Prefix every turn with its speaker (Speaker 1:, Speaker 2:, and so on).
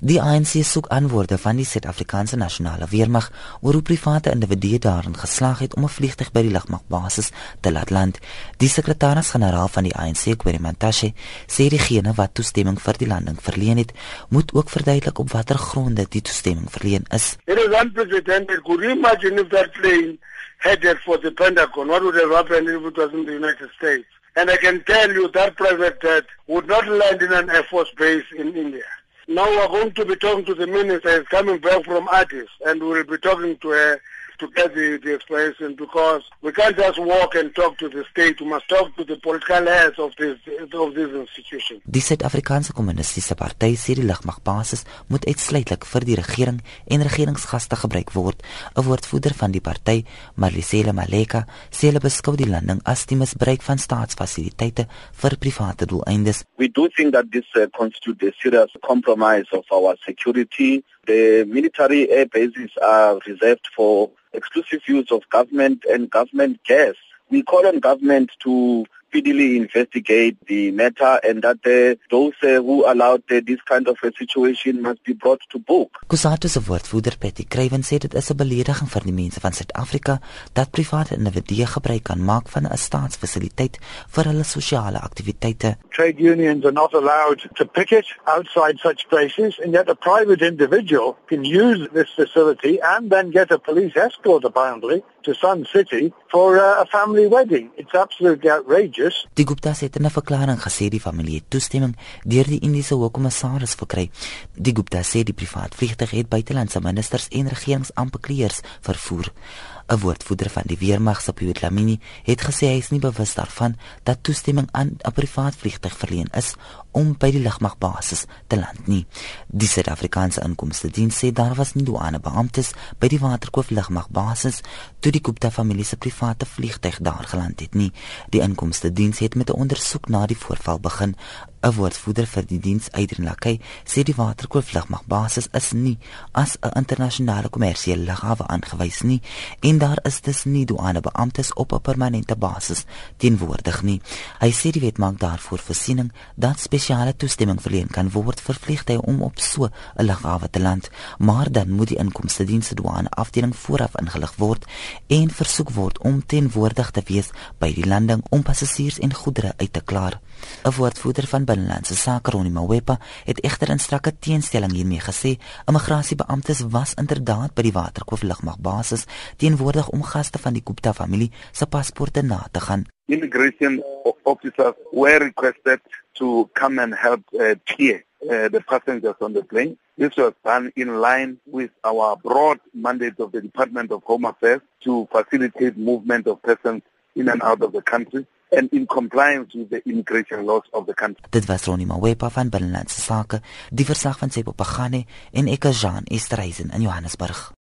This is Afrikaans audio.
Speaker 1: Die ANC soek antwoorde van die Suid-Afrikaanse Nasionale Weermag oor hoe private individue daarin geslaag het om 'n vliegtuig by die lugmagbasis te laat land. Die sekretaris-generaal van die ANC, Kweri Mantashe, sê diegene wat toestemming vir die landing verleen het, moet ook verduidelik op watter gronde die toestemming verleen is.
Speaker 2: It is unprecedented. Could you imagine if that plane headed for the Pentagon? What would have happened if it was in the United States? And I can tell you that private jet would not land in an Air Force base in India. Now we're going to be talking to the minister. He's coming back from Addis, and we'll be talking to her to get the, the explanation because we can't just walk and talk to the state. We must talk to the political heads of this of this institution.
Speaker 1: Die Suid-Afrikaanse Kommunistiese Party sê die lugmagbasis moet uitsluitlik vir die regering en regeringsgaste gebruik word. 'n Woordvoerder van die party, Marlisela Maleka, sê hulle beskou die landing as die misbruik van staatsfasiliteite vir private doeleindes.
Speaker 3: We do think that this uh, constitutes a serious compromise of our security. The military air bases are reserved for exclusive use of government and government gas. We call on government to speedily investigate the matter and that uh, those uh, who allowed uh, this kind of a situation must be brought to book.
Speaker 1: Kusatu se woordvoerder Patty Craven sê dit is 'n belediging vir die mense van Suid-Afrika dat private individue gebruik kan maak van 'n staatsfasiliteit vir hulle sosiale aktiwiteite.
Speaker 4: Trade unions are not allowed to picket outside such places and yet a private individual can use this facility and then get a police escort apparently to Sun City for uh, a family wedding. It's absolutely outrageous.
Speaker 1: Die Guptas het in 'n verklaring gesê die familie het toestemming deur die Indiese Hoogkommissaris verkry. Die Guptas sê die privaat vliegtuig het buitelandse ministers en regeringsamptenare vervoer. 'n Woordvoerder van die weermag, Sapiet Lamini, het gesê hy is nie bewus daarvan dat toestemming aan 'n privaat vliegtuig verleen is om by die lugmagbasis te land nie. Die Suid-Afrikaanse Inkomste Diens sê daar was nie douane beamptes by die Waterkloof lugmagbasis toe die Gupta familie se private vliegtuig daar geland het nie. Die Inkomste Diens het met 'n ondersoek na die voorval begin. 'n Woordvoerder vir die diens, Adrian Lakay, sê die Waterkloof lugmagbasis is nie as 'n internasionale kommersiële lughawe aangewys nie en daar is dus nie douane beamptes op 'n permanente basis teenwoordig nie. Hy sê die wet maak daarvoor voorsiening dat spesiale toestemming verleen kan word vir vliegtye om op so 'n lughawe te land, maar dan moet die inkomste dienste douane afdeling vooraf ingelig word en versoek word om teenwoordig te wees by die landing om passasiers en goedere uit te klaar. 'n Woordvoerder van Binnelandse Sake, Ronnie Mawepa, het egter in strakke teenstelling hiermee gesê, immigrasiebeamptes was inderdaad by die Waterkloof lugmagbasis teenwoordig om gaste van die Gupta familie se paspoorte na te gaan.
Speaker 3: Immigration officers were requested to come and help uh, clear uh, the passengers on the plane. This was done in line with our broad mandate of the Department of Home Affairs to facilitate movement of persons in and out of the country and in compliance with the immigration laws of the country.
Speaker 1: Dit was Ronnie Mawepa van Binnelandse Sake, die verslag van Sepo Pagane en Eka Jean Esterhuizen in Johannesburg.